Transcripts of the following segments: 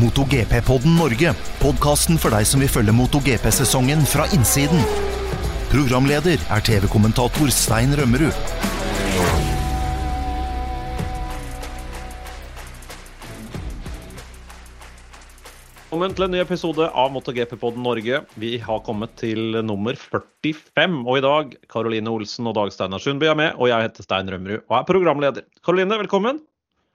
MotoGP-podden Norge. Podkasten for deg som vil følge MotoGP-sesongen fra innsiden. Programleder er TV-kommentator Stein Rømmerud. Velkommen til en ny episode av MotoGP-podden Norge. Vi har kommet til nummer 45. Og i dag Karoline Olsen og Dag Steinar Sundby er med, og jeg heter Stein Rømmerud og er programleder. Karoline, velkommen.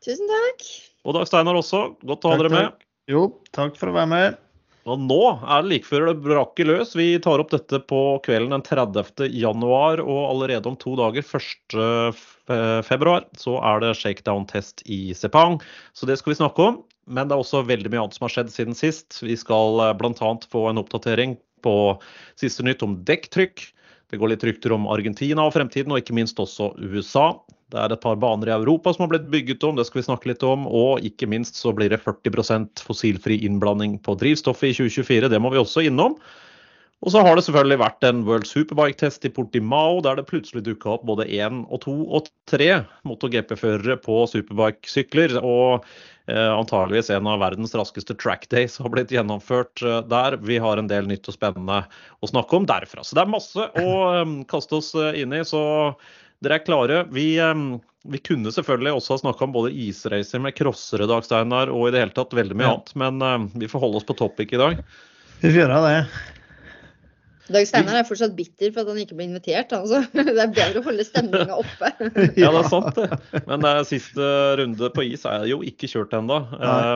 Tusen takk. Og Dag Steinar også. Godt å ha dere med. Jo, takk for å være med. Og nå er det like før det braker løs. Vi tar opp dette på kvelden den 30. januar, og allerede om to dager, 1. februar, så er det shakedown-test i Sepang. Så det skal vi snakke om. Men det er også veldig mye annet som har skjedd siden sist. Vi skal bl.a. få en oppdatering på siste nytt om dekktrykk. Det går litt rykter om Argentina og fremtiden, og ikke minst også USA. Det er et par baner i Europa som har blitt bygget om, det skal vi snakke litt om. Og ikke minst så blir det 40% fossilfri innblanding på drivstoffet i 2024. Det må vi også innom. Og så har det selvfølgelig vært en World Superbike-test i Portimao, der det plutselig dukka opp både én og to og tre MotoGP-førere på superbike-sykler. Og eh, antageligvis en av verdens raskeste track days har blitt gjennomført eh, der. Vi har en del nytt og spennende å snakke om derfra. Så det er masse å eh, kaste oss inn i. Så dere er klare. Vi, vi kunne selvfølgelig også ha snakka om både isracer med crossere, Dag Steinar, og i det hele tatt veldig mye annet. Men vi får holde oss på topic i dag. Vi får gjøre det. Dag Steinar er fortsatt bitter for at han ikke ble invitert. Altså. Det er bedre å holde stemninga oppe. ja, det er sant det. Men det er siste runde på is er jo ikke kjørt ennå.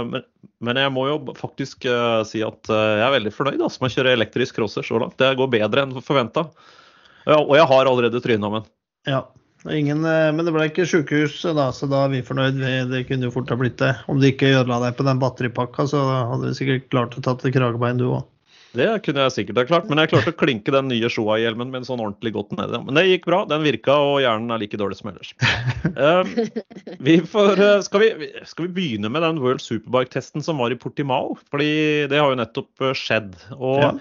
Men, men, jeg må jo faktisk uh, si at uh, jeg er veldig fornøyd altså, med å kjøre elektrisk crosser så langt. Det går bedre enn forventa. Og jeg har allerede tryna med den. Ja. Ingen, men det ble ikke sykehus, da, så da er vi fornøyd. Det kunne jo fort ha blitt det. Om de ikke ødela deg på den batteripakka, så hadde vi sikkert klart å ta til kragebein, du òg. Det kunne jeg sikkert ha klart, men jeg klarte å klinke den nye Shoa-hjelmen min sånn ordentlig godt ned. Men det gikk bra, den virka, og hjernen er like dårlig som ellers. Uh, vi får, skal, vi, skal, vi, begynne med den World Superbike-testen som var i Portimao? Fordi det har jo nettopp skjedd. Og ja.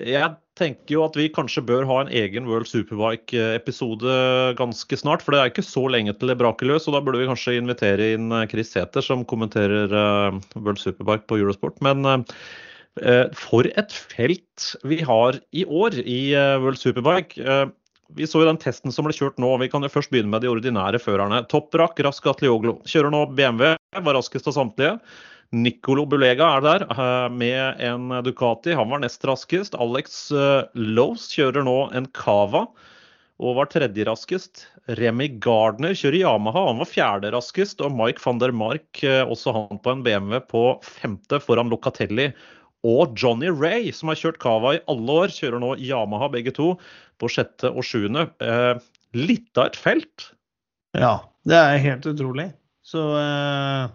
jeg tenker jo at vi kanskje bør ha en egen World Superbike-episode ganske snart. For det er ikke så lenge til det braker løs, og da burde vi kanskje invitere inn Chris Sæther, som kommenterer uh, World Superbike på Eurosport. Men uh, Eh, for et felt vi har i år i eh, World Superbike. Eh, vi så jo den testen som ble kjørt nå. Vi kan jo først begynne med de ordinære førerne. Toprak Rask Atlioglo. kjører nå BMW, var raskest av samtlige. Nicolo Bulega er der med en Ducati. Han var nest raskest. Alex Lowe's kjører nå en Cava og var tredje raskest. Remy Gardner kjører Yamaha, han var fjerde raskest. Og Mike van der Mark, også han på en BMW, på femte foran Locatelli og Johnny Ray, som har kjørt Cava i alle år, kjører nå Yamaha begge to på sjette og sjuende. Eh, litt av et felt. Ja, det er helt utrolig. Så eh,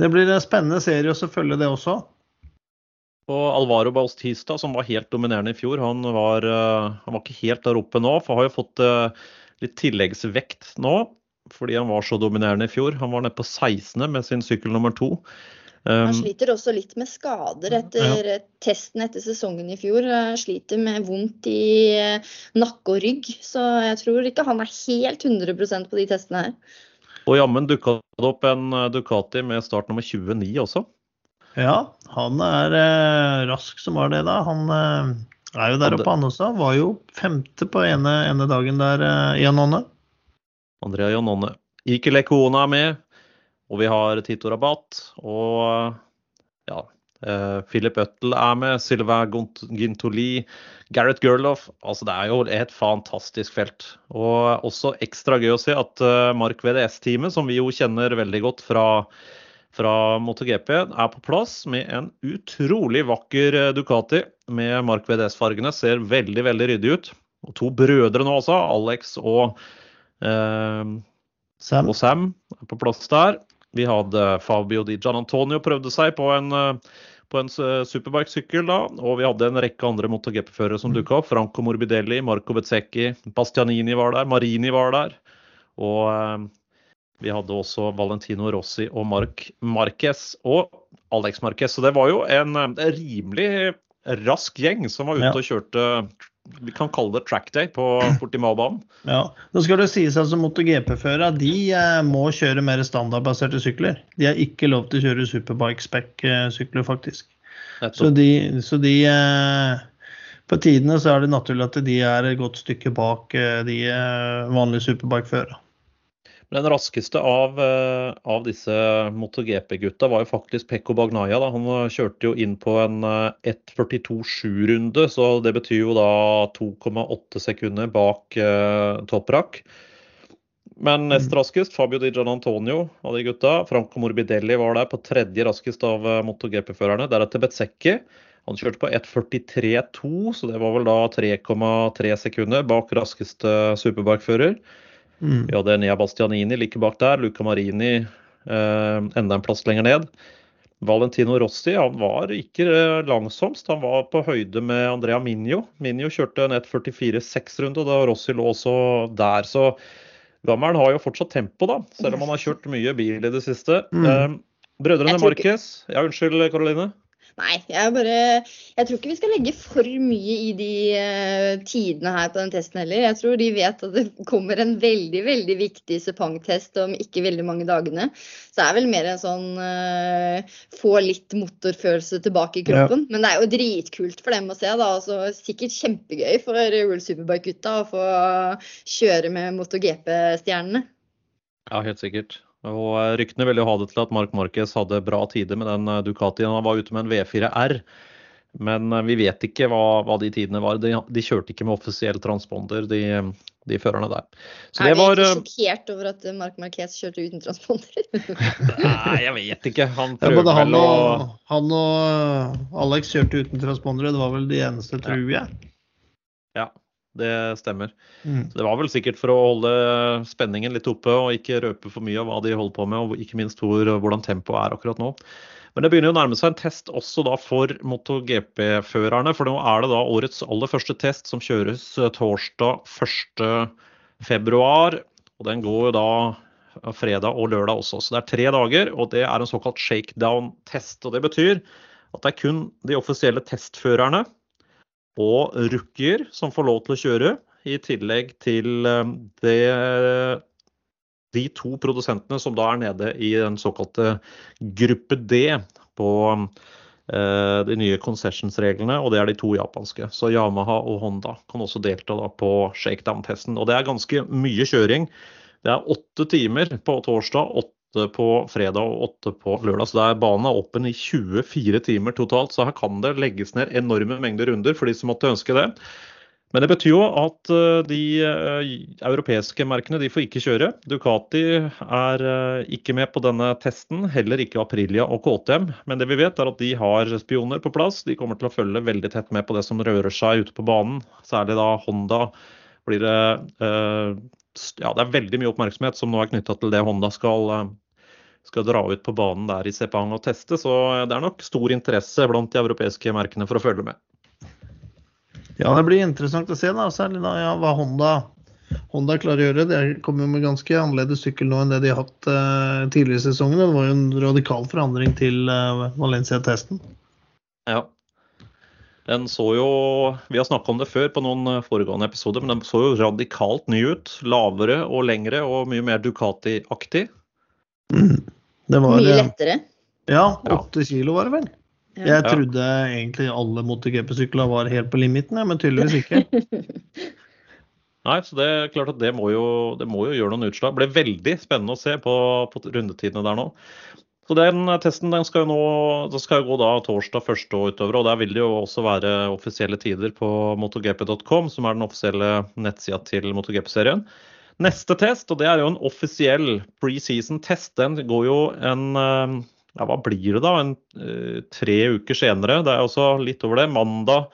det blir en spennende serie å følge det også. Og Alvaro Baustista, som var helt dominerende i fjor, han var, uh, han var ikke helt der oppe nå. For har jo fått uh, litt tilleggsvekt nå, fordi han var så dominerende i fjor. Han var nede på 16. med sin sykkel nummer to. Han um, sliter også litt med skader etter ja. testen etter sesongen i fjor. Han sliter med vondt i eh, nakke og rygg, så jeg tror ikke han er helt 100% på de testene her. Og jammen dukka det opp en eh, Ducati med start nummer 29 også. Ja, han er eh, rask som var det, da. Han eh, er jo der oppe, han også. Var jo femte på ene, ene dagen der, eh, Janone. Andrea Janone. Ike Lekona er med. Og vi har Tito Rabat og ja, eh, Philip Øttel er med. Sylvain Gintoli, Gareth Gerloff. Altså, det er jo et fantastisk felt. Og også ekstra gøy å se at uh, Mark VDS-teamet, som vi jo kjenner veldig godt fra, fra MotoGP, er på plass med en utrolig vakker eh, Ducati med Mark VDS-fargene. Ser veldig, veldig ryddig ut. Og to brødre nå også, Alex og, eh, Sam. og Sam er på plass der. Vi hadde Fabio Di Gian Antonio prøvde seg på en, eh, på en eh, superbike-sykkel da, og vi hadde en rekke andre MotoGP-førere som mm. dukka opp. Franco Morbidelli, Marco Bezzecchi, Bastianini var der, Marini var der. Og eh, vi hadde også Valentino Rossi og Marc Marquez og Alex Marquez. Så det var jo en, en rimelig rask gjeng som var ute og kjørte vi kan kalle det track day på Portimao-banen. Ja, Da skal det sies at MotoGP-førere de eh, må kjøre mer standardbaserte sykler. De har ikke lov til å kjøre superbike-spec-sykler, faktisk. Så de, så de eh, På tidene så er det naturlig at de er et godt stykke bak eh, de vanlige superbike-førerne. Den raskeste av, eh, av disse MotoGP-gutta var jo faktisk Pekko Bagnaya. Da. Han eh, kjørte jo inn på en 1.42,7-runde, så det betyr jo da 2,8 sekunder bak eh, topprakk. Men nest Mm. raskest Fabio Di Gian Antonio av de gutta. Franco Morbidelli var der på tredje raskest av MotoGP-førerne. Deretter Bezzecchi. Han kjørte på 1.43,2, så det var vel da 3,3 sekunder bak raskeste superbike-fører. Mm. Vi hadde Nea Bastianini like bak der. Luca Marini eh, enda en plass lenger ned. Valentino Rossi han var ikke eh, langsomst, han var på høyde med Andrea Minio. Minio kjørte en 1.44,6-runde, og da Rossi lå også der. Så gammelen har jo fortsatt tempo, da, selv om han har kjørt mye bil i det siste. Mm. Eh, brødrene Marquez Ja, unnskyld, Karoline. Nei, jeg bare Jeg tror ikke vi skal legge for mye i de uh, tidene her på den testen heller. Jeg tror de vet at det kommer en veldig, veldig viktig Sepang-test om ikke veldig mange dagene. Så det er vel mer en sånn uh, få litt motorfølelse tilbake i kroppen. Men det er jo dritkult for dem å se, da. Altså, sikkert kjempegøy for World Superbike-gutta å få kjøre med MotoGP-stjernene. Ja, helt sikkert. Og eh, Ryktene ville jo ha det til at Mark Marquez hadde bra tider med den eh, Ducatien. Han var ute med en V4R. Men eh, vi vet ikke hva, hva de tidene var. De, de kjørte ikke med offisiell transponder, de, de førerne der. Så er det var egentlig sjokkert over at Mark Marquez kjørte uten transponder? Nei, jeg vet ikke. Han Ja, prøver både han vel å og, han og Alex kjørte uten transpondere. Det var vel de eneste, tror jeg. Ja, det stemmer. Mm. Så Det var vel sikkert for å holde spenningen litt oppe og ikke røpe for mye av hva de holder på med, og ikke minst hvor, hvordan tempoet er akkurat nå. Men det begynner jo å nærme seg en test også da for MotoGP-førerne. For nå er det da årets aller første test som kjøres eh, torsdag 1.2. Og den går da eh, fredag og lørdag også. Så det er tre dager, og det er en såkalt shakedown-test. Og det betyr at det er kun de offisielle testførerne og rookier som får lov til å kjøre, i tillegg til eh, det, de to produsentene som da er nede i den såkalte gruppe D på eh, de nye concessions-reglene, og det er de to japanske. Så Yamaha og Honda kan også delta på shakedown-testen. Og det er ganske mye kjøring. Det er åtte timer på torsdag, åtte på fredag og åtte på lørdag. Så det er banen er åpen i 24 timer totalt, så her kan det legges ned enorme mengder runder for de som måtte ønske det. Men det betyr jo at eh, de eh, europeiske merkene de får ikke kjøre. Ducati er eh, ikke med på denne testen, heller ikke Aprilia og KTM. Men det vi vet er at de har spioner på plass. De kommer til å følge veldig tett med på det som rører seg ute på banen. Særlig da Honda blir det Ja, det er veldig mye oppmerksomhet som nå er knytta til det Honda skal, skal dra ut på banen der i Sepang og teste. Så det er nok stor interesse blant de europeiske merkene for å følge med. Ja, det blir interessant å se, da, særlig da, ja, hva Honda, Honda klarer å gjøre. Det kommer jo med ganske annerledes sykkel nå enn det de har hatt uh, tidligere i sesongen. Det var jo en radikal forandring til uh, Valencia-testen. Ja. Den så jo Vi har snakka om det før på noen eh, foregående episoder, men den så jo radikalt ny ut. Lavere og lengre og mye mer Ducati-aktig. Det var Mye eh, lettere. Ja, åtte kilo var det vel. Ja. Jeg trodde egentlig alle MotoGP-sykler var helt på limiten, men tydeligvis ikke. Nei, så det er klart at det må jo, det må jo gjøre noen utslag. Det ble veldig spennende å se på, på rundetidene der nå. Så den testen den skal jo nå, den skal jo gå da torsdag første og utover. og Der vil det jo også være offisielle tider på motogp.com, som er den offisielle nettsida til MotoGP-serien. Neste test, og det er jo en offisiell preseason-test, den går jo en eh, ja, hva blir det da? En, eh, tre uker senere. Det er også litt over det. Mandag,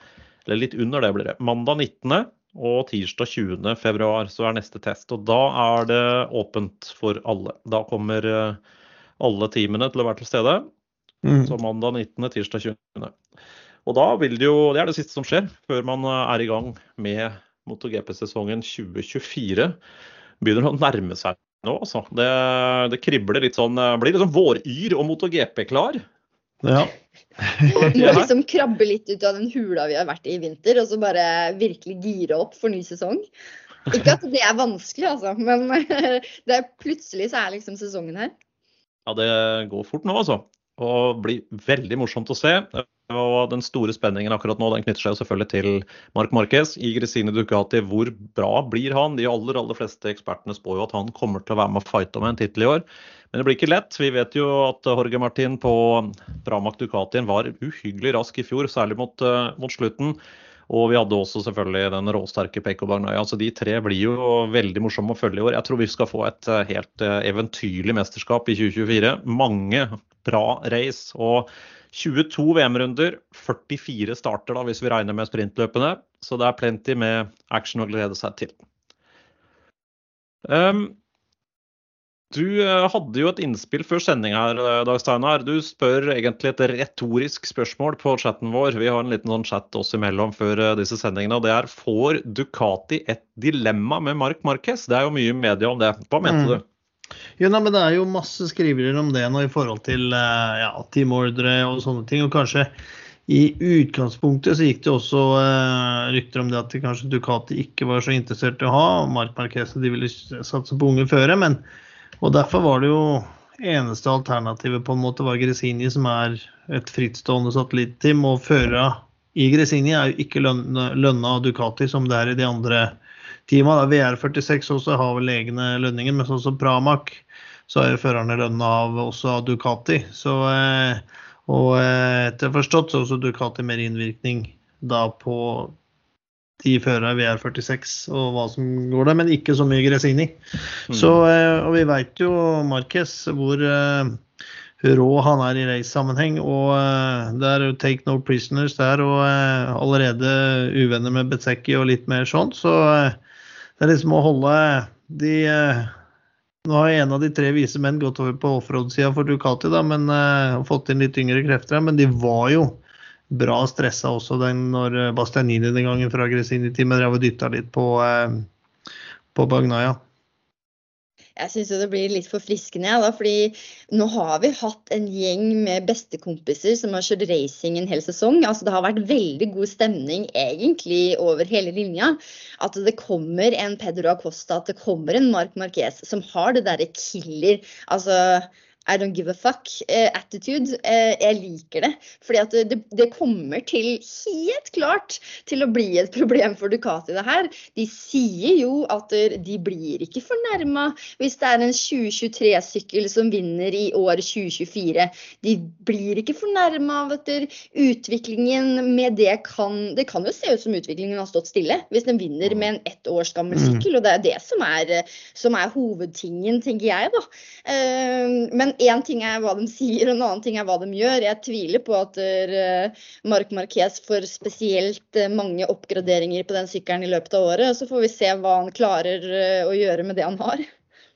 eller litt under det blir det. Mandag 19. og tirsdag 20. februar så er neste test. Og da er det åpent for alle. Da kommer eh, alle teamene til å være til stede. Mm. Så mandag 19., tirsdag 20. Og da vil det jo Det er det siste som skjer før man er i gang med MotoGP-sesongen 2024. Begynner å nærme seg nå, altså. Det, det kribler litt sånn Blir litt sånn våryr og MotoGP klar. Ja. Må liksom krabbe litt ut av den hula vi har vært i i vinter, og så bare virkelig gire opp for ny sesong. Ikke at det er vanskelig, altså, men det er plutselig så er liksom sesongen her. Ja, det går fort nå, altså. Og blir veldig morsomt å se. Og den store spenningen akkurat nå den knytter seg selvfølgelig til Mark Marquez i Gresine Ducati. Hvor bra blir han? De aller aller fleste ekspertene spår jo at han kommer til å være med og fighte om en tittel i år. Men det blir ikke lett. Vi vet jo at Jorge Martin på Bramac Ducatien var uhyggelig rask i fjor, særlig mot, uh, mot slutten. Og vi hadde også selvfølgelig den råsterke Peko Bagnaya. Altså de tre blir jo veldig morsomme å følge i år. Jeg tror vi skal få et eh, helt eh, eventyrlig mesterskap i 2024. Mange bra race. Og 22 VM-runder, 44 starter da hvis vi regner med sprintløpene. Så det er plenty med action å glede seg til. Um, du eh, hadde jo et innspill før sending her, eh, Dag Steinar. Du spør egentlig et retorisk spørsmål på chatten vår. Vi har en liten sånn chat oss imellom før eh, disse sendingene. og Det er får Ducati et dilemma med Marc Marquez? Det er jo mye media om det. Hva mente mm. du? Jo, nei, men Det er jo masse skriverier om det nå i forhold til ja, teamordre og sånne ting. og kanskje i utgangspunktet så gikk det også eh, rykter om det at kanskje Ducati ikke var så interessert i å ha Marc Marquez. De ville satse på unge føre. men og Derfor var det jo eneste alternativet på en måte var Gresini, som er et frittstående satellitteam. Og føra i Gresini er jo ikke lønna av Ducati som det er i de andre teamene. VR46 også har vel egne lønninger, men sånn som Pramac så er jo førerne lønna av også av Ducati. Så, eh, og eh, etter forstått så har også Ducati mer innvirkning da på de førerne VR46 og hva som går der, men ikke så mye Gresini. Mm. Så, eh, og vi veit jo Marquez hvor uh, rå han er i race-sammenheng. Og uh, det er jo take no prisoners der, og allerede uvenner med Bezzecchi og litt mer sånn. Så det er liksom å holde de nå har en av de tre vise menn gått over på offroad-sida for Ducati, da, men uh, fått inn litt yngre krefter. Men de var jo bra stressa også den når eh, Bastianini den gangen fra Gresini-teamet drev og dytta litt på, eh, på Bagnaya. Jeg syns det blir litt forfriskende, ja, da, fordi nå har vi hatt en gjeng med bestekompiser som har kjørt racing en hel sesong. Altså, det har vært veldig god stemning egentlig over hele linja. At det kommer en Pedro Acosta, at det kommer en Marc Marquez som har det derre killer Altså i don't give a fuck-attitude. Eh, eh, jeg liker det. Fordi at det, det, kommer til helt klart til å bli et problem for Ducati, det her. De sier jo at de blir ikke fornærma hvis det er en 2023-sykkel som vinner i år 2024. De blir ikke fornærma av at utviklingen med det kan Det kan jo se ut som utviklingen har stått stille hvis den vinner med en ett års gammel mm. sykkel. Og det er det som er, som er hovedtingen, tenker jeg, da. Eh, men men én ting er hva de sier, og en annen ting er hva de gjør. Jeg tviler på at uh, Marc Marquez får spesielt uh, mange oppgraderinger på den sykkelen i løpet av året. Så får vi se hva han klarer uh, å gjøre med det han har.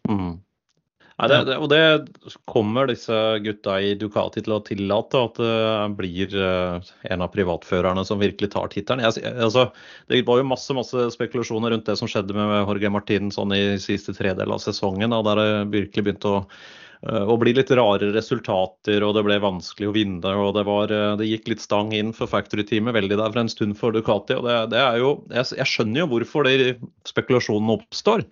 Mm. Nei, det, det, og det kommer disse gutta i Ducati til å tillate at det blir en av privatførerne som virkelig tar tittelen. Altså, det var jo masse masse spekulasjoner rundt det som skjedde med Jorge Martin sånn i siste tredel av sesongen, da, der det virkelig begynte å Eh, og bli litt rare resultater, og det ble vanskelig å vinne. og Det, var, eh, det gikk litt stang inn for factory-teamet veldig der for en stund for Ducati. og det, det er jo, jeg, jeg, skjønner jo hvorfor de spekulasjonene oppstår.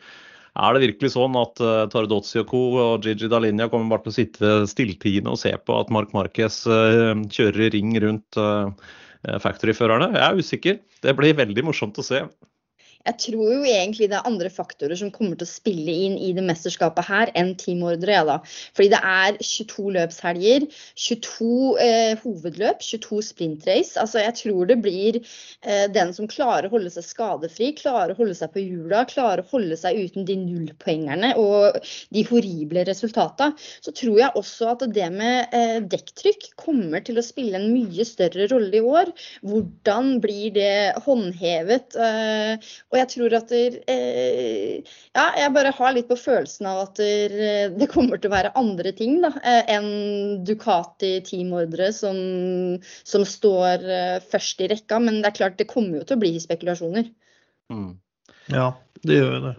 Er det virkelig sånn at uh, Tardozzi og co. og Gigi Dalinia kommer bare til å sitte stilltiende og se på at Mark Marquez uh, kjører i ring rundt uh, factory-førerne? Jeg er usikker. Det blir veldig morsomt å se. Jeg tror jo egentlig det er andre faktorer som kommer til å spille inn i det mesterskapet her enn teamordre. Ja, da. Fordi det er 22 løpshelger, 22 eh, hovedløp, 22 sprintrace. Altså, jeg tror det blir eh, den som klarer å holde seg skadefri, klarer å holde seg på hjula, klarer å holde seg uten de nullpoengerne og de horrible resultatene. Så tror jeg også at det med eh, dekktrykk kommer til å spille en mye større rolle i år. Hvordan blir det håndhevet? Eh, og jeg tror at der, eh, Ja, jeg bare har litt på følelsen av at der, eh, det kommer til å være andre ting da, eh, enn Ducati-teamordre som, som, står eh, først i rekka. Men det er klart, det kommer jo til å bli spekulasjoner. Mm. Ja, det gjør jo det.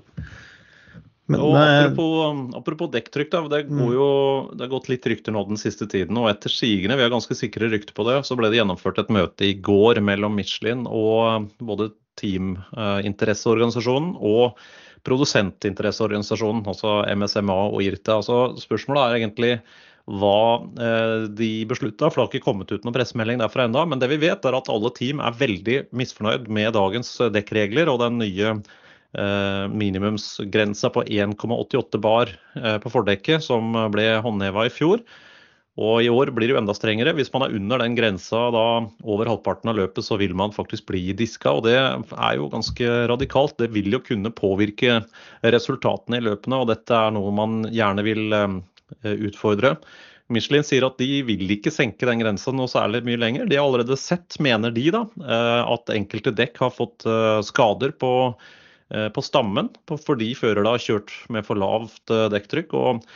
Men, og apropos, apropos dekktrykk, da, det, mm. jo, det har gått litt rykter nå den siste tiden. og Etter sigende, vi har ganske sikre rykter på det, så ble det gjennomført et møte i går mellom Michelin og både teaminteresseorganisasjonen og produsentinteresseorganisasjonen, altså MSMA og IRTA. Altså, spørsmålet er egentlig hva eh, de beslutta, for det har ikke kommet ut noen pressemelding derfra ennå. Men det vi vet, er at alle team er veldig misfornøyd med dagens dekkregler og den nye eh, minimumsgrensa på 1,88 bar eh, på fordekket som ble håndheva i fjor. Og i år blir det jo enda strengere. Hvis man er under den grensa da over halvparten av løpet, så vil man faktisk bli diska. Og det er jo ganske radikalt. Det vil jo kunne påvirke resultatene i løpene, og dette er noe man gjerne vil Eh, utfordre. Michelin sier at de vil ikke senke den grensa noe særlig mye lenger. De har allerede sett, mener de, da, eh, at enkelte dekk har fått eh, skader på, på stammen fordi førere har kjørt med for lavt dekktrykk. og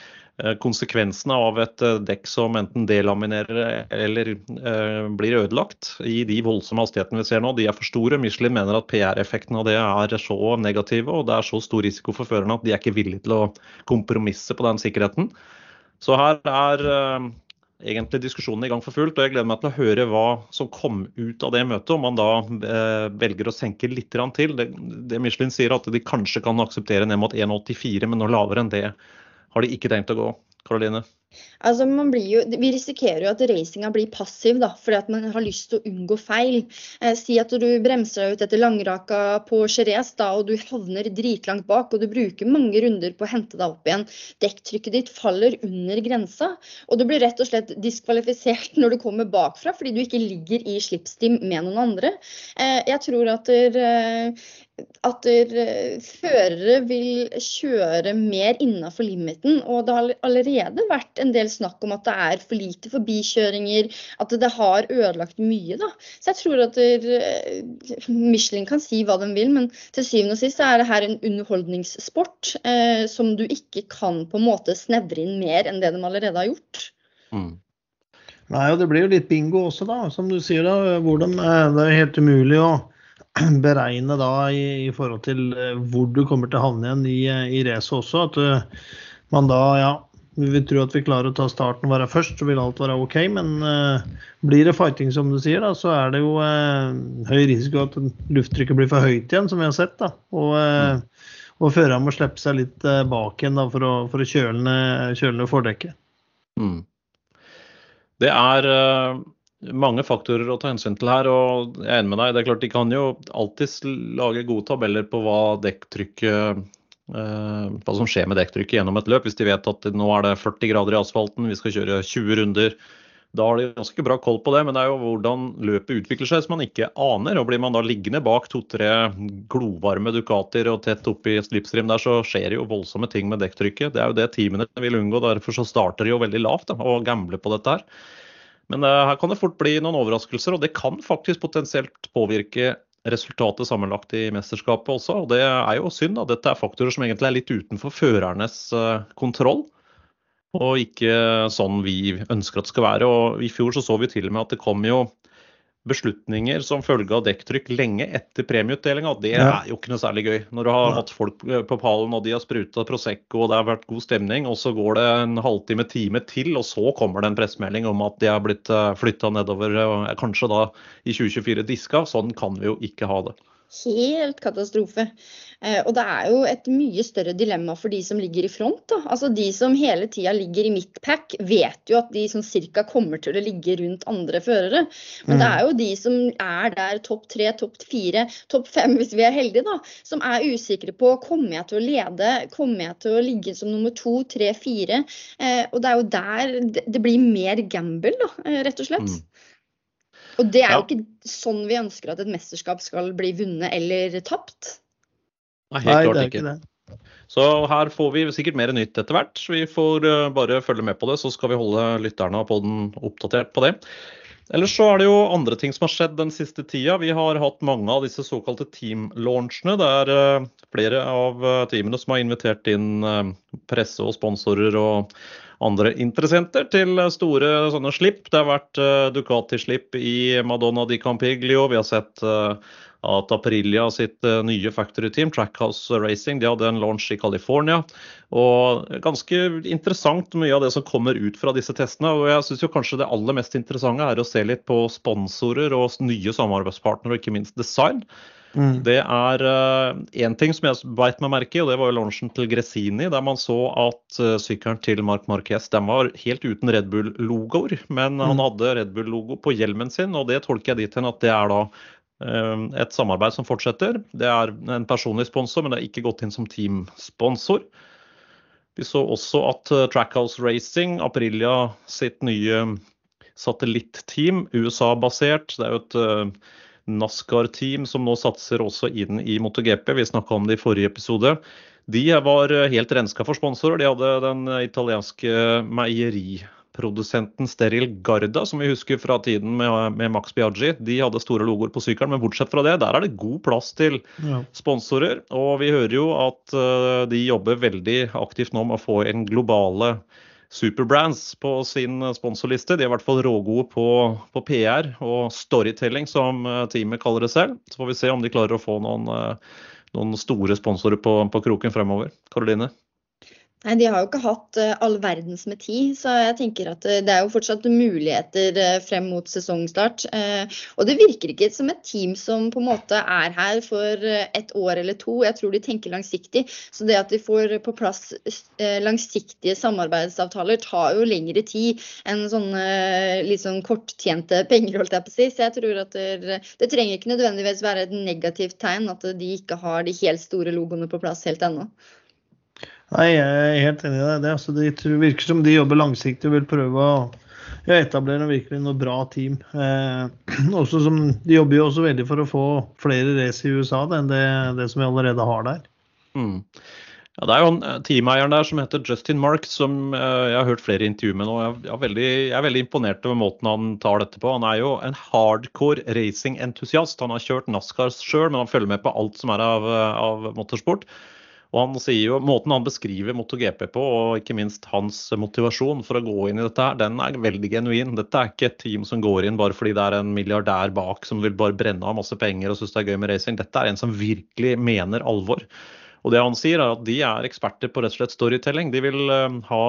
Konsekvensene av et dekk som enten delaminerer eller blir ødelagt i de voldsomme hastighetene vi ser nå, de er for store. Michelin mener at PR-effekten av det er så negative og det er så stor risiko for førerne at de er ikke villige til å kompromisse på den sikkerheten. Så her er egentlig diskusjonen i gang for fullt. og Jeg gleder meg til å høre hva som kom ut av det møtet. Om man da eh, velger å senke litt til. Det, det Michelin sier at de kanskje kan akseptere ned mot 1,84, men noe lavere enn det har de ikke tenkt å gå. Karoline? Altså, jo, vi risikerer jo at racinga blir passiv, da, fordi at man har lyst til å unngå feil. Eh, si at du bremser deg ut etter langraka på Jerez og du havner dritlangt bak, og du bruker mange runder på å hente deg opp igjen. Dekktrykket ditt faller under grensa, og du blir rett og slett diskvalifisert når du kommer bakfra fordi du ikke ligger i slipstim med noen andre. Eh, jeg tror at der, eh, at der, eh, førere vil kjøre mer innafor limiten. Og det har allerede vært en del snakk om at det er for lite forbikjøringer, at det har ødelagt mye. da. Så jeg tror at der, eh, Michelin kan si hva de vil, men til syvende og sist er det her en underholdningssport eh, som du ikke kan på en måte snevre inn mer enn det de allerede har gjort. Mm. Nei, og Det blir jo litt bingo også, da. Som du sier, da. Hvordan, de, det er helt umulig å beregne da i, i, forhold til eh, hvor du kommer til å havne igjen i, i racet også. At man da ja, vi vil tro at vi klarer å ta starten og være først, så vil alt være OK. Men uh, blir det fighting, som du sier, da, så er det jo uh, høy risiko at lufttrykket blir for høyt igjen, som vi har sett. da. Og, uh, og føreren må slippe seg litt bak igjen da, for å, for å kjøle ned fordekket. Mm. Det er mange faktorer å ta hensyn til her. og jeg er enig med deg, det er klart De kan jo alltids lage gode tabeller på hva dekktrykket Eh, hva som skjer med dekktrykket gjennom et løp. Hvis de vet at nå er det 40 grader i asfalten, vi skal kjøre 20 runder. Da har de ganske bra koll på det, men det er jo hvordan løpet utvikler seg som man ikke aner. og Blir man da liggende bak to-tre glovarme Ducater og tett oppi slipstream der, så skjer jo voldsomme ting med dekktrykket. Det er jo det teamene vil unngå. Derfor så starter de jo veldig lavt da, og gambler på dette her. Men uh, her kan det fort bli noen overraskelser, og det kan faktisk potensielt påvirke resultatet sammenlagt i mesterskapet også. og Det er jo synd. da. Dette er faktorer som egentlig er litt utenfor førernes eh, kontroll. Og ikke sånn vi ønsker at det skal være. Og I fjor så, så vi til og med at det kom jo beslutninger som følge av dekktrykk lenge etter premieutdelinga. Det er jo ikke noe særlig gøy. Når du har hatt folk på pallen og de har spruta Prosecco og det har vært god stemning, og så går det en halvtime, time til, og så kommer det en pressemelding om at de er blitt eh, flytta nedover, kanskje da i 2024 diska. Sånn kan vi jo ikke ha det helt katastrofe. Eh, og det er jo et mye større dilemma for de som ligger i front. Da. Altså De som hele tida ligger i midtpack, vet jo at de som cirka kommer til å ligge rundt andre førere. Men mm. det er jo de som er der topp tre, topp fire, topp fem hvis vi er heldige, da, som er usikre på kommer jeg til å lede, kommer jeg til å ligge som nummer to, tre, fire. Eh, og det er jo der det blir mer gamble, da, eh, rett og slett. Mm. Og det er jo ikke sånn vi ønsker at et mesterskap skal bli vunnet eller tapt. Nei, helt klart ikke. ikke. Så her får vi sikkert mer nytt etter hvert. Vi får eh, bare følge med på det, så skal vi holde lytterne på den oppdatert på det. Ellers så er det jo andre ting som har skjedd den siste tida. Vi har hatt mange av disse såkalte team-launchene. Det er eh, flere av eh, teamene som har invitert inn presse og sponsorer og andre interessenter til store sånne slipp. Det har vært uh, Ducati-slipp i Madonna di Campiglio. Vi har sett uh, at Aprilia sitt nye factory team, Trackhouse Racing, de hadde en launch i California. Og ganske interessant mye av det som kommer ut fra disse testene. Og jeg syns kanskje det aller mest interessante er å se litt på sponsorer og nye samarbeidspartnere, og ikke minst design. Mm. Det er én uh, ting som jeg beit meg merke i, og det var jo launchen til Gresini, der man så at uh, sykkelen til Marc Marquez den var helt uten Red Bull-logoer. Men mm. han hadde Red Bull-logo på hjelmen sin, og det tolker jeg dit hen at det er da uh, et samarbeid som fortsetter. Det er en personlig sponsor, men det er ikke gått inn som teamsponsor. Vi så også at Trackhouse Racing, Aprilia sitt nye satellitteam, USA-basert, det er jo et NASCAR-team som nå satser også inn i MotoGP. Vi snakka om det i forrige episode. De var helt renska for sponsorer. De hadde den italienske meieriprodusenten Steril Garda, som vi husker fra tiden med, med Max Biaggi. De hadde store logoer på sykkelen, men bortsett fra det, der er det god plass til sponsorer. Og vi hører jo at uh, de jobber veldig aktivt nå med å få inn globale superbrands på sin sponsorliste. De er i hvert fall rågode på, på, PR og storytelling, som eh, teamet kaller det selv. Så får vi se om de klarer å få noen, eh, noen store sponsorer på, på kroken fremover. Karoline? Nei, De har jo ikke hatt uh, all verdens med tid, så jeg tenker at uh, det er jo fortsatt muligheter uh, frem mot sesongstart. og det virker ikke som et team som på en måte er her for et år eller to. Jeg tror de tenker langsiktig. Så det at de får på plass langsiktige samarbeidsavtaler, tar jo lengre tid enn sånne litt sånn korttjente penger, holdt jeg på å si. Så jeg tror at det, det trenger ikke nødvendigvis være et negativt tegn at de ikke har de helt store logoene på plass helt ennå. Nei, jeg er helt enig i det. Altså, det virker som de jobber langsiktig og vil prøve å etablere virkelig noe bra team. Eh, som, de jobber jo også veldig for å få flere race i USA enn det, det, som vi allerede har der. Mm. Ja, det er jo en eh, teameieren der som heter Justin Mark, som uh, jeg har hørt flere intervjuer med nå. Jeg, er veldig, jeg, er veldig, imponert over måten han tar dette på. Han er jo en hardcore racing-entusiast. Han har kjørt NASCAR sjøl, men han følger med på alt som er av, av motorsport. Og han sier jo, Måten han beskriver MotoGP på, og ikke minst hans motivasjon for å gå inn i dette, her, den er veldig genuin. Dette er ikke et team som går inn bare fordi det er en milliardær bak som vil bare brenne av masse penger og synes det er gøy med racing. Dette er en som virkelig mener alvor. Og det han sier er at De er eksperter på rett og slett storytelling. De vil uh, ha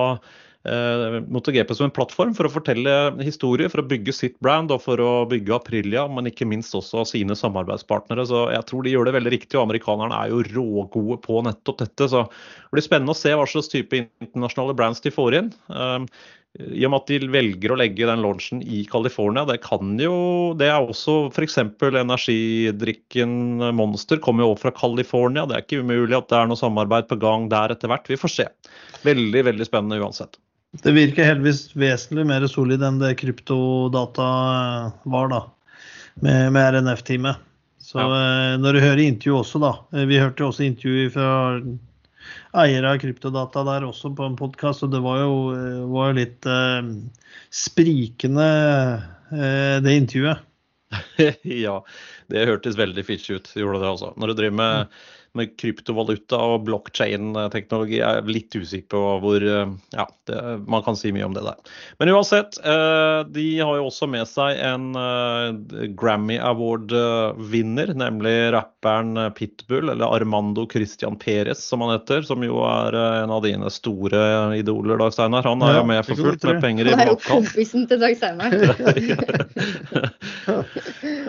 eh, MotoGP som en plattform for å fortelle historier, for å bygge sitt brand og for å bygge Aprilia, men ikke minst også sine samarbeidspartnere. Så jeg tror de gjør det veldig riktig, og amerikanerne er jo rågode på nettopp dette. Så det blir spennende å se hva slags type internasjonale brands de får inn. Eh, i og med at de velger å legge den launchen i California, det kan jo Det er også f.eks. energidrikken Monster kommer jo også fra California. Det er ikke umulig at det er noe samarbeid på gang der etter hvert. Vi får se. Veldig, veldig spennende uansett. Det virker heldigvis vesentlig mer solid enn det kryptodata var, da. Med, med RNF-teamet. Så ja. Eh, når du hører intervju også, da. Eh, vi hørte jo også intervju fra eiere av kryptodata der også på en podkast, og det var jo, eh, var jo litt eh, sprikende, eh, det intervjuet. ja, det hørtes veldig fishy ut, gjorde det altså. Når du driver med med kryptovaluta og blockchain-teknologi Jeg er litt usikker på hvor eh, Ja, det, man kan si mye om det der. Men uansett, eh, de har jo også med seg en eh, Grammy Award-vinner, nemlig rapperen Pitbull, eller Armando Christian Perez, som han heter. Som jo er en av dine store idoler, Dag Steinar. Han er jo med for fullt med penger i bakhånd. Han er jo kompisen til Dag Steinar. ja.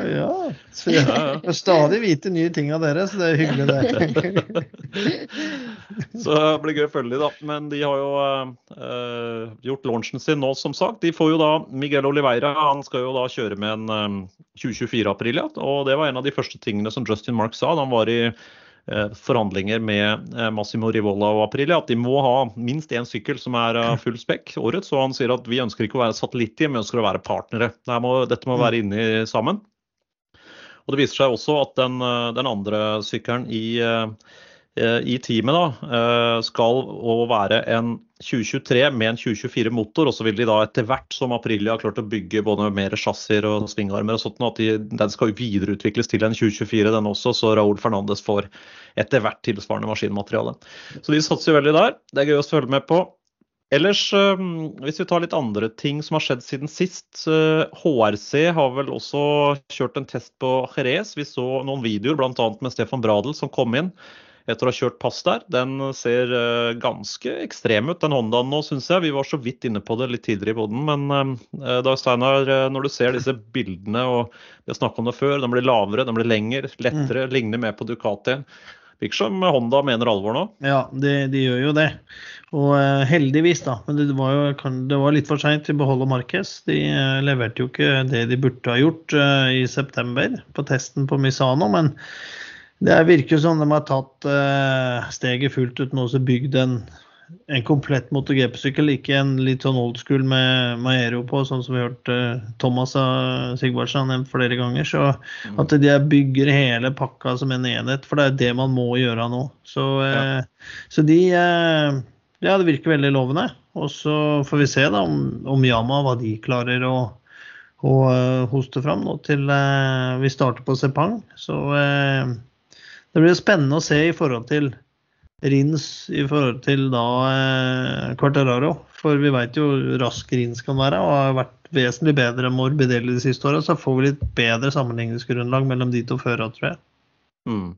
ja. jeg får stadig vite nye ting av dere, så det er hyggelig, det. så det blir gøy å følge dem, da. Men de har jo uh, gjort launchen sin nå, som sagt. De får jo da Miguel Oliveira han skal jo da kjøre med en um, 2024-april. Ja. Og det var en av de første tingene som Justin Mark sa da han var i uh, forhandlinger med uh, Massimo Rivola og Aprilia, at de må ha minst én sykkel som er full spekk året. Så han sier at vi ønsker ikke å være satellittteam, vi ønsker å være partnere. Dette må, dette må være inne sammen. Og det viser seg også at den, eh, den andre sykkelen i, eh, i teamet da, eh, skal være en 2023 med en 2024-motor. Og så vil de da etter hvert som Aprilia har klart å bygge både mer chassiser og svingarmer og sånt, at de, den skal videreutvikles til en 2024 den også, så Raúl Fernandes får etter hvert tilsvarende maskinmateriale. Så de satser veldig der. Det er gøy å følge med på. Ellers, hvis vi tar litt andre ting som har skjedd siden sist. HRC har vel også kjørt en test på Jerez. Vi så noen videoer, bl.a. med Stefan Bradel som kom inn etter å ha kjørt pass der. Den ser uh, ganske ekstrem ut, den Hondaen nå, syns jeg. Vi var så vidt inne på det litt tidligere i boden. Men Dag da, Steinar, når du ser disse bildene, og vi har snakka om det før, den blir lavere, den blir lengre, lettere, mm. ligner mer på Ducati. Virker som Honda mener alvor nå? Ja, de, de gjør jo det. Og heldigvis, da. Men det var jo det var litt for seint til beholde Marquez. De leverte jo ikke det de burde ha gjort i september på testen på Misano. men det virker som de har tatt uh, steget fullt ut nå og bygd en, en komplett MotoGP-sykkel, ikke en litt sånn old school med Maero på, sånn som vi har hørt uh, Thomas Sigvardsen har nevnt flere ganger. Så mm. at de bygger hele pakka som en enhet, for det er det man må gjøre nå. Så, ja. så de Ja, det virker veldig lovende. Og så får vi se da om, om Yama hva de klarer å, å hoste fram nå til vi starter på Sepang. Så det blir spennende å se i forhold til Rins i forhold til da eh, Quartararo. For vi veit jo rask Rins kan være, og har vært vesentlig bedre enn Morbidelli de siste åra. Så får vi litt bedre sammenligningsgrunnlag mellom de to førerne, tror jeg. Mm.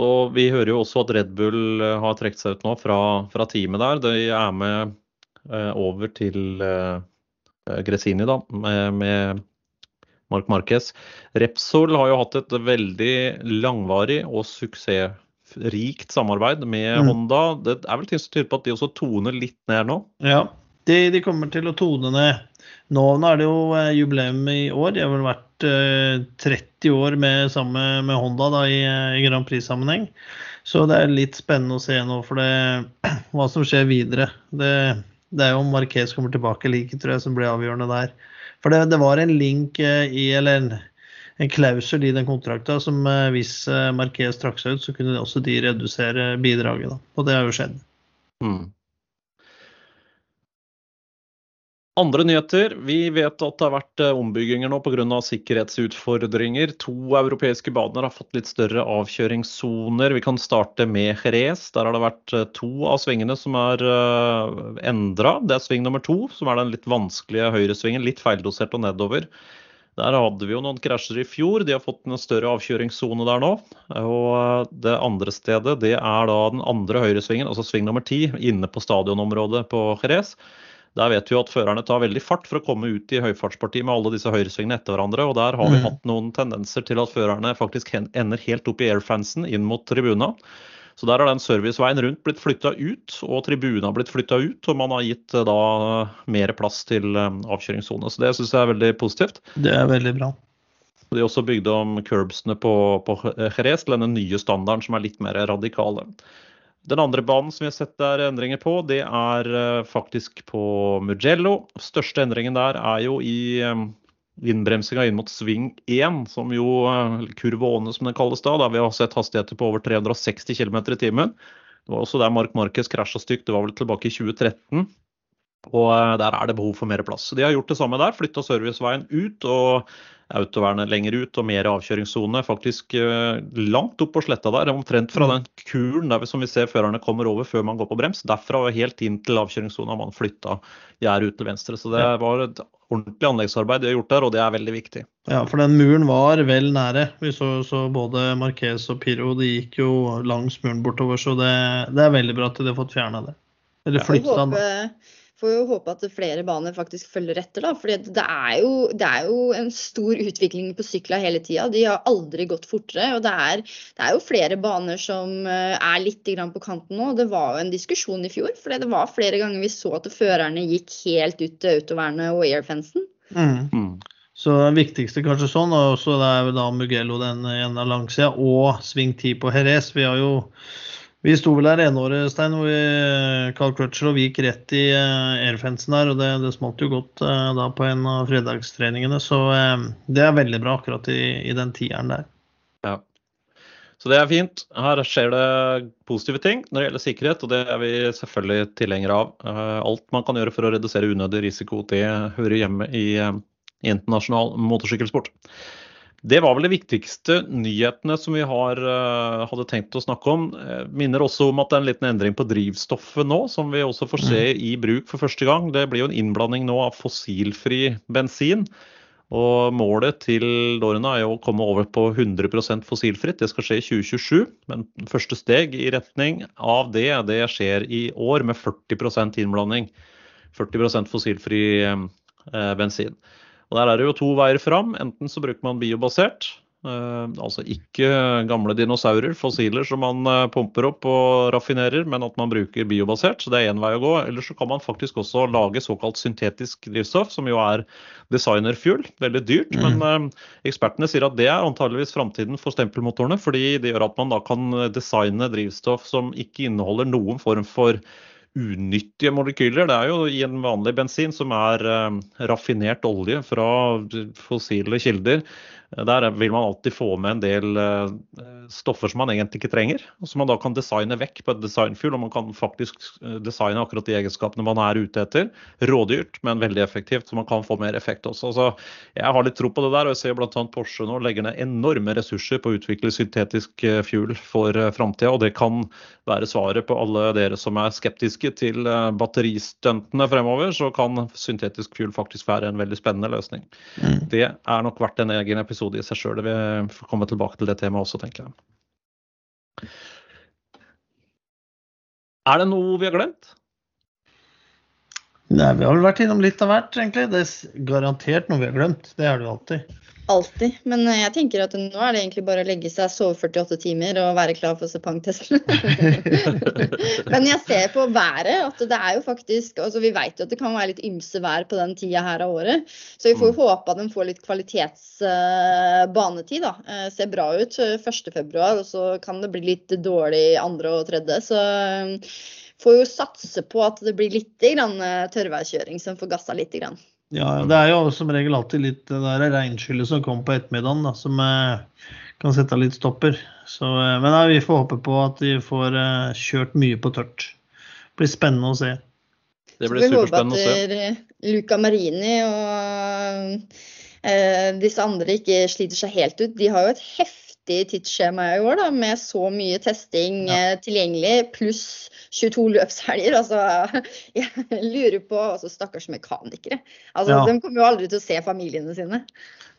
Og vi hører jo også at Red Bull eh, har trukket seg ut nå fra, fra, teamet der. De er med eh, over til eh, Gresini, da, med, med Mark Marquez. Repsol har jo hatt et veldig langvarig og suksessrikt samarbeid med mm. Honda. Det er vel ting som tyder på at de også toner litt ned nå? Ja, de, de kommer til å tone ned. Nå er det jo eh, jubileum i år. De har vel vært eh, 30 år med, sammen med Honda da, i, eh, i Grand Prix-sammenheng. Så det er litt spennende å se nå for det, hva som skjer videre. Det, det er jo om Marquez kommer tilbake eller ikke, tror jeg, som blir avgjørende der. For det, det var en link eh, i, eller en, en klausul i den kontrakta som eh, hvis eh, Marquez trakk seg ut, så kunne også de redusere bidraget. Da. Og det har jo skjedd. Mm. Andre nyheter. Vi vet at det har vært ombygginger nå pga. sikkerhetsutfordringer. To europeiske baner har fått litt større avkjøringssoner. Vi kan starte med Jerez. Der har det vært to av svingene som er endra. Det er sving nummer to, som er den litt vanskelige høyresvingen. Litt feildosert og nedover. Der hadde vi jo noen krasjer i fjor. De har fått en større avkjøringssone der nå. Og det andre stedet det er da den andre høyresvingen, altså sving nummer ti, inne på stadionområdet på Jerez. Der vet vi jo at førerne tar veldig fart for å komme ut i høyfartspartiet med alle disse høyresvingene etter hverandre. og Der har vi mm. hatt noen tendenser til at førerne faktisk ender helt opp i airfansen inn mot tribuna. Så der har den serviceveien rundt blitt flytta ut, og tribunen har blitt flytta ut. Og man har gitt eh, da mer plass til eh, avkjøringssone. Så det syns jeg er veldig positivt. Det er veldig bra. De også bygd om curbsene på, på Jerez til denne nye standarden som er litt mer radikale. Den andre banen som vi har sett der endringer på, det er eh, faktisk på Mugello. Største endringen der er jo i eh, innbremsinga inn mot sving 1, som jo kurve åne, som det kalles da, der vi har sett hastigheter på over 360 km i timen. Det var også der Mark Marquez krasja stygt, det var vel tilbake i 2013. Og der er det behov for mer plass. Så de har gjort det samme der, flytta serviceveien ut og autovernet lenger ut og mer avkjøringssone. Faktisk eh, langt opp på sletta der, omtrent fra mm. den kulen der som vi ser førerne kommer over før man går på brems. Derfra og helt inn til avkjøringssona man flytta gjerdet ut til venstre. Så det var et ordentlig anleggsarbeid de har gjort der, og det er veldig viktig. Ja, for den muren var vel nære. Vi så, så både Marquez og Piro de gikk jo langs muren bortover, så det, det er veldig bra at de har fått fjerna det. Eller flytta den får jo håpe at flere baner faktisk følger etter. da, fordi det er jo, det er jo en stor utvikling på sykla hele tida. De har aldri gått fortere. og det er, det er, jo flere baner som eh, er litt på kanten nå. Det var jo en diskusjon i fjor. for det var flere ganger vi så at førerne gikk helt ut til autovernet og airfensen. Mm. Mm. Så det viktigste kanskje sånn, og så det er da Mugello den ene langsida, og sving 10 på Jerez. Vi har jo vi sto vel her enåret, Stein, hvor vi, Carl Crutchlow gikk rett i uh, airfensen der. Og det, det smalt jo godt uh, da på en av fredagstreningene. Så det er veldig bra akkurat i, i, den tieren der. Ja. Så det er fint. Her skjer det positive ting når det gjelder sikkerhet, og det er vi selvfølgelig tilhengere av. alt man kan gjøre for å redusere unødig risiko, det hører hjemme i internasjonal motorsykkelsport. Det var vel de viktigste nyhetene som vi har, uh, hadde tenkt å snakke om. Jeg minner også om at det er en liten endring på drivstoffet nå, som vi også får se mm. i bruk for første gang. Det blir jo en innblanding nå av fossilfri bensin. Og målet til årene er jo å komme over på 100% fossilfritt. Det skal skje i 2027. Men første steg i retning av det, det skjer i år med 40% innblanding. 40% fossilfri eh, bensin. Og Der er det jo to veier fram. Enten så bruker man biobasert, eh, altså ikke gamle dinosaurer, fossiler som man uh, pumper opp og raffinerer, men at man bruker biobasert. så Det er én vei å gå. Eller så kan man faktisk også lage såkalt syntetisk drivstoff, som jo er designerfuel. Veldig dyrt, mm. men eh, ekspertene sier at det er antageligvis framtiden for stempelmotorene. Fordi det gjør at man da kan designe drivstoff som ikke inneholder noen form for unyttige molekyler. Det er jo i en vanlig bensin som er raffinert olje fra fossile kilder. Der vil man alltid få med en del eh, stoffer som man egentlig ikke trenger, og som man da kan designe vekk på et designfuel. Og man kan faktisk eh, designe akkurat de egenskapene man er ute etter. Rådyrt, men veldig effektivt, så man kan få mer effekt også. Så jeg har litt tro på det der, og jeg ser bl.a. Porsche nå legger ned enorme ressurser på å utvikle syntetisk eh, fuel for framtida, og det kan være svaret på alle dere som er skeptiske til batteristuntene fremover. Så kan syntetisk fuel faktisk være en veldig spennende løsning. Mm. Det er nok verdt en egen episode episode i seg sjøl. Vi får komme tilbake til det temaet også, tenker jeg. Er det noe vi har glemt? Nei, vi har vel vært innom litt av hvert, egentlig. Det er garantert noe vi har glemt. Det er det jo alltid. Alltid. Men eh, jeg tenker at nå er det egentlig bare å legge seg, sove 48 timer og være klar for sepangtesten. Men jeg ser på været at det er jo faktisk altså Vi vet jo at det kan være litt ymse vær på den tida her av året. Så vi får mm. håpe at den får litt kvalitetsbanetid. Uh, da. Uh, ser bra ut 1.2, og så kan det bli litt dårlig andre og tredje. Så um, får jo satse på at det blir litt grann, tørrværskjøring som får gassa litt. Grann. Ja, det er jo som regel alltid litt det der regnskyllet som kommer på ettermiddagen, da, som eh, kan sette litt stopper. Så, eh, men ja, vi får håpe på at de får eh, kjørt mye på tørt. Det blir spennende å se. Det blir superspennende å se. Vi håper at Luca Marini og eh, disse andre ikke sliter seg helt ut. De har jo et heftig tidsskjema i år da, med så mye testing ja. tilgjengelig, pluss 22 løpshelger. Altså, jeg lurer på altså, Stakkars mekanikere. Altså, ja. De kommer jo aldri til å se familiene sine.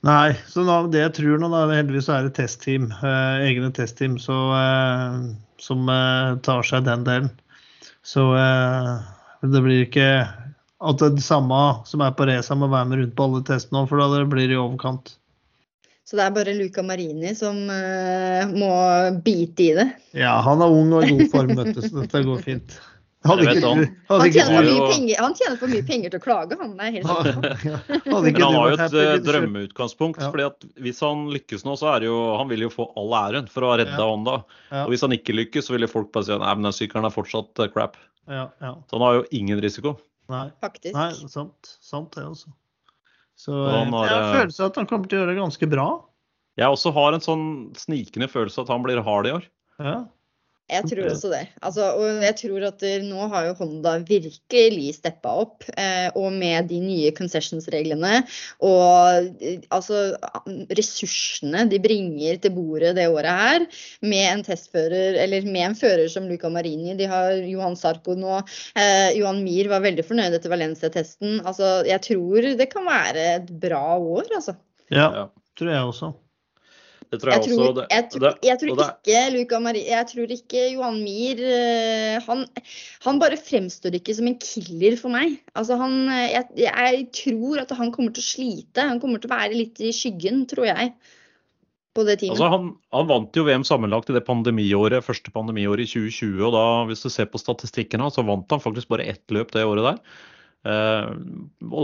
Nei, så da, det jeg tror nå, da, heldigvis er det testteam, eh, egne testteam så, eh, som eh, tar seg den delen. Så eh, det blir ikke at det samme som er på race, må være med rundt på alle testene, for da blir det i overkant. Så det er bare Luca Marini som uh, må bite i det. Ja, han er ung og i god form, vet du, så dette går fint. Hadde ikke, han, hadde han, tjener ikke, penger, han, tjener for mye penger til å klage, han er helt sikker ja, Men han har jo et uh, drømmeutgangspunkt. Ja. fordi at Hvis han lykkes nå, så er det jo Han vil jo få all æren for å ha redda ja. Honda. Og hvis han ikke lykkes, så vil folk bare si at den sykkelen er fortsatt uh, crap. Ja, ja. Så han har jo ingen risiko. Nei, Faktisk. Nei sant, sant det, altså. Så har, jeg har eh, følelse av at han kommer til å gjøre det ganske bra. Jeg også har en sånn snikende følelse at han blir hard i år. Ja. Jeg tror også det. Altså, og jeg tror at nå har jo Honda virkelig steppa opp. Eh, og med de nye concessions-reglene og eh, altså ressursene de bringer til bordet det året her, med en testfører, eller med en fører som Luca Marini. De har Johan Sarko nå. Eh, Johan Mir var veldig fornøyd etter Valencia-testen. Altså, jeg tror det kan være et bra år, altså. Ja, tror jeg også. Det tror jeg, jeg tror, også. jeg, tror, jeg tror ikke Luca Marie, jeg tror ikke Johan Mir eh, han, han, bare fremstår ikke som en killer for meg. Altså han, jeg, jeg, tror at han kommer til å slite. Han kommer til å være litt i skyggen, tror jeg. På det teamet. Altså han, han, vant jo VM sammenlagt i det pandemiåret, første pandemiåret i 2020. og da, Hvis du ser på statistikken, så vant han faktisk bare ett løp det året der. Eh,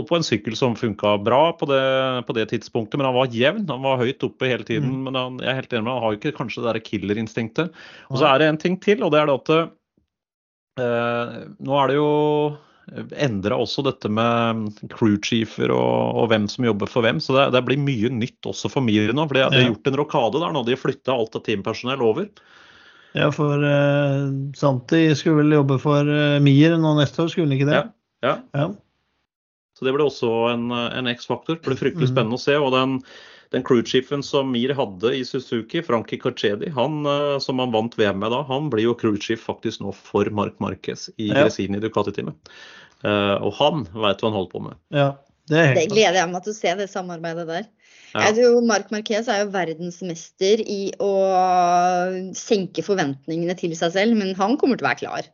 på en sykkel som funka bra på det, på det, tidspunktet, men han var jevn. Han var høyt oppe hele tiden. Mm. Men han, jeg er helt enig med han har jo ikke kanskje det killerinstinktet. Og så er det en ting til, og det er det at eh, nå er det jo endra også dette med crewchiefer og, og, hvem som jobber for hvem. Så det, det blir mye nytt også for Miri nå. For de har gjort en rokade der nå. De flytta alt av teampersonell over. Ja, for uh, Santi skulle vel jobbe for uh, Mier nå neste år, skulle han ikke det? Ja. Ja. ja. Så det ble også en, en X-faktor. Det ble fryktelig mm. spennende å se. og den den crewchifen som Mir hadde i Suzuki, Franki Carcedi, han som han vant VM med da, han blir jo crewchief faktisk nå for Mark Marquez i ja. Gresini Ducati-teamet. Og han veit hva han holder på med. Ja, det, det gleder jeg meg til å se, det samarbeidet der. Ja. Jeg tror Mark Marquez er jo verdensmester i å senke forventningene til seg selv, men han kommer til å være klar.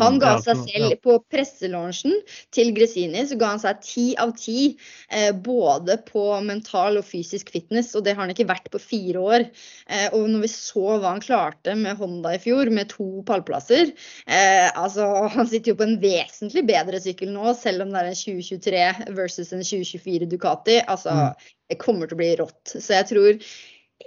Han ga seg selv på presselaunchen til Gresini så ga han seg ti av ti. Eh, både på mental og fysisk fitness, og det har han ikke vært på fire år. Eh, og når vi så hva han klarte med Honda i fjor, med to pallplasser eh, altså Han sitter jo på en vesentlig bedre sykkel nå, selv om det er en 2023 versus en 2024 Ducati. Altså, mm. det kommer til å bli rått. Så jeg tror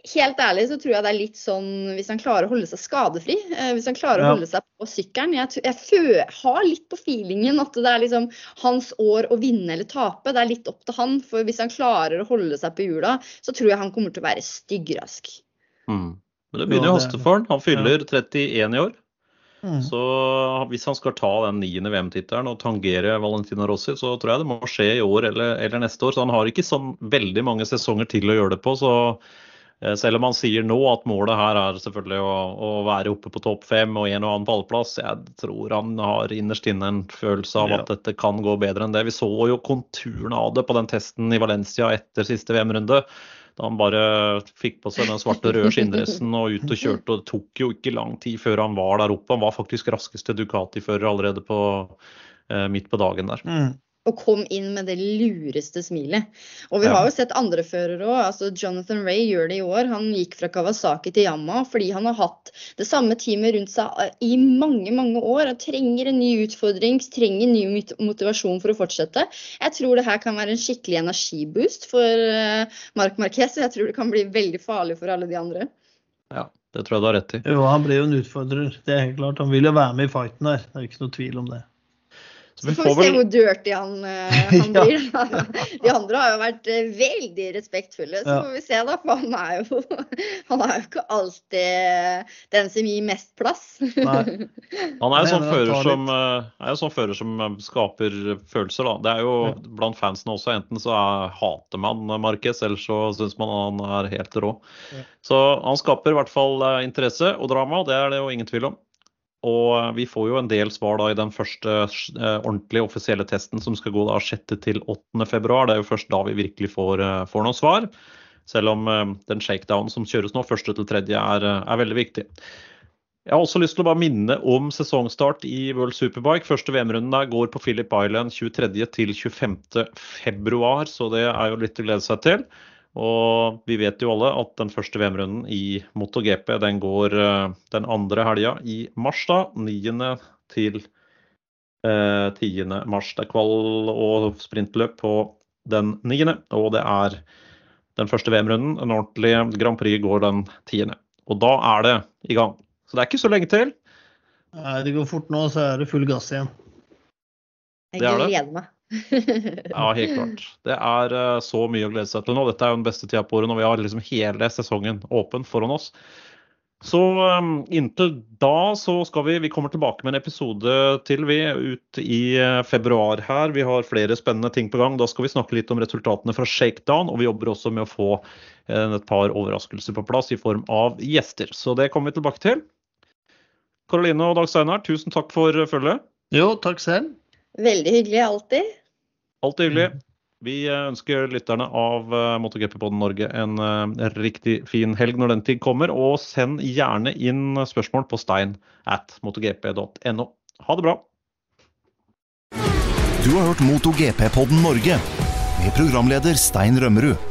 helt ærlig så tror jeg det er litt sånn hvis han klarer å holde seg skadefri. Eh, hvis han klarer ja. å holde seg på sykkelen. Jeg, jeg har litt på feelingen at det er liksom hans år å vinne eller tape. Det er litt opp til han. For hvis han klarer å holde seg på hjula, så tror jeg han kommer til å være styggrask. Mm. Men det begynner jo å haste for han. Han fyller 31 i år. Mm. Så hvis han skal ta den niende VM-tittelen og tangere Valentina Rossi, så tror jeg det må skje i år eller, eller neste år. Så han har ikke sånn veldig mange sesonger til å gjøre det på. så selv om han sier nå at målet her er selvfølgelig å, å være oppe på topp fem og en og annen pallplass, jeg tror han har innerst inne en følelse av at ja. dette kan gå bedre enn det. Vi så jo konturene av det på den testen i Valencia etter siste VM-runde. Da han bare fikk på seg den svarte røde skinndressen og ut og kjørte. og Det tok jo ikke lang tid før han var der oppe. Han var faktisk raskeste Ducati-fører allerede på, eh, midt på dagen der. Mm og kom inn med det lureste smilet. Og vi ja. har jo sett andre førere òg. Altså Jonathan Ray gjør det i år. Han gikk fra Kawasaki til Yama fordi han har hatt det samme teamet rundt seg eh, i mange mange år. og Trenger en ny utfordring, trenger ny motivasjon for å fortsette. Jeg tror det her kan være en skikkelig energiboost for Mark Marc Marquez. Og jeg tror det kan bli veldig farlig for alle de andre. Ja, det tror jeg du har rett i. Jo, han blir jo en utfordrer. Det er helt klart. Han vil jo være med i fighten der. Det er ikke noe tvil om det. Så vi får, vi se hvor dirty han, uh, han blir. De andre har jo vært uh, veldig respektfulle, så får vi se, da. For han er jo, han er jo ikke alltid den som gir mest plass. Nei. Han er jo sånn fører som, uh, sånn fører som skaper følelser, da. Det er jo ja. blant fansene også. Enten så er, hater man Marquez, eller så syns man han er helt rå. Ja. Så han skaper i hvert fall interesse og drama, det er det jo ingen tvil om. Og vi får jo en del svar da i den første eh, ordentlige offisielle testen som skal gå da 6. til 8. februar. Det er jo først da vi virkelig får, eh, får noen svar. Selv om eh, den shakedown som kjøres nå, 1. til 3. Er, er veldig viktig. Jeg har også lyst til å bare minne om sesongstart i World Superbike. Første VM-runden der går på Philip Island 23. til 25. februar, så det er jo litt å glede seg til. Og vi vet jo alle at den første VM-runden i MotoGP den går uh, den andre helga i mars, da. 9. til uh, eh, 10. mars. Det er kvall og sprintløp på den 9., og det er den første VM-runden. En ordentlig Grand Prix går den 10. Og da er det i gang. Så det er ikke så lenge til. Nei, det går fort nå, så er det full gass igjen. Jeg gleder meg. ja, helt klart. Det er uh, så mye å glede seg til nå. Dette er jo den beste tida på året når vi har liksom hele sesongen åpen foran oss. Så um, inntil da så skal vi Vi kommer tilbake med en episode til, vi, ut i uh, februar her. Vi har flere spennende ting på gang. Da skal vi snakke litt om resultatene fra Shakedown. Og vi jobber også med å få uh, et par overraskelser på plass i form av gjester. Så det kommer vi tilbake til. Karoline og Dag Steinar, tusen takk for følget. Jo, takk selv. Veldig hyggelig alltid. Alltid hyggelig. Mm. Vi eh, ønsker lytterne av eh, MotoGP-podden Norge en, eh, riktig fin helg når den tid kommer. Og send gjerne inn spørsmål på stein at motogp.no. Ha det bra. Du har hørt MotoGP-podden Norge med programleder Stein Rømmerud.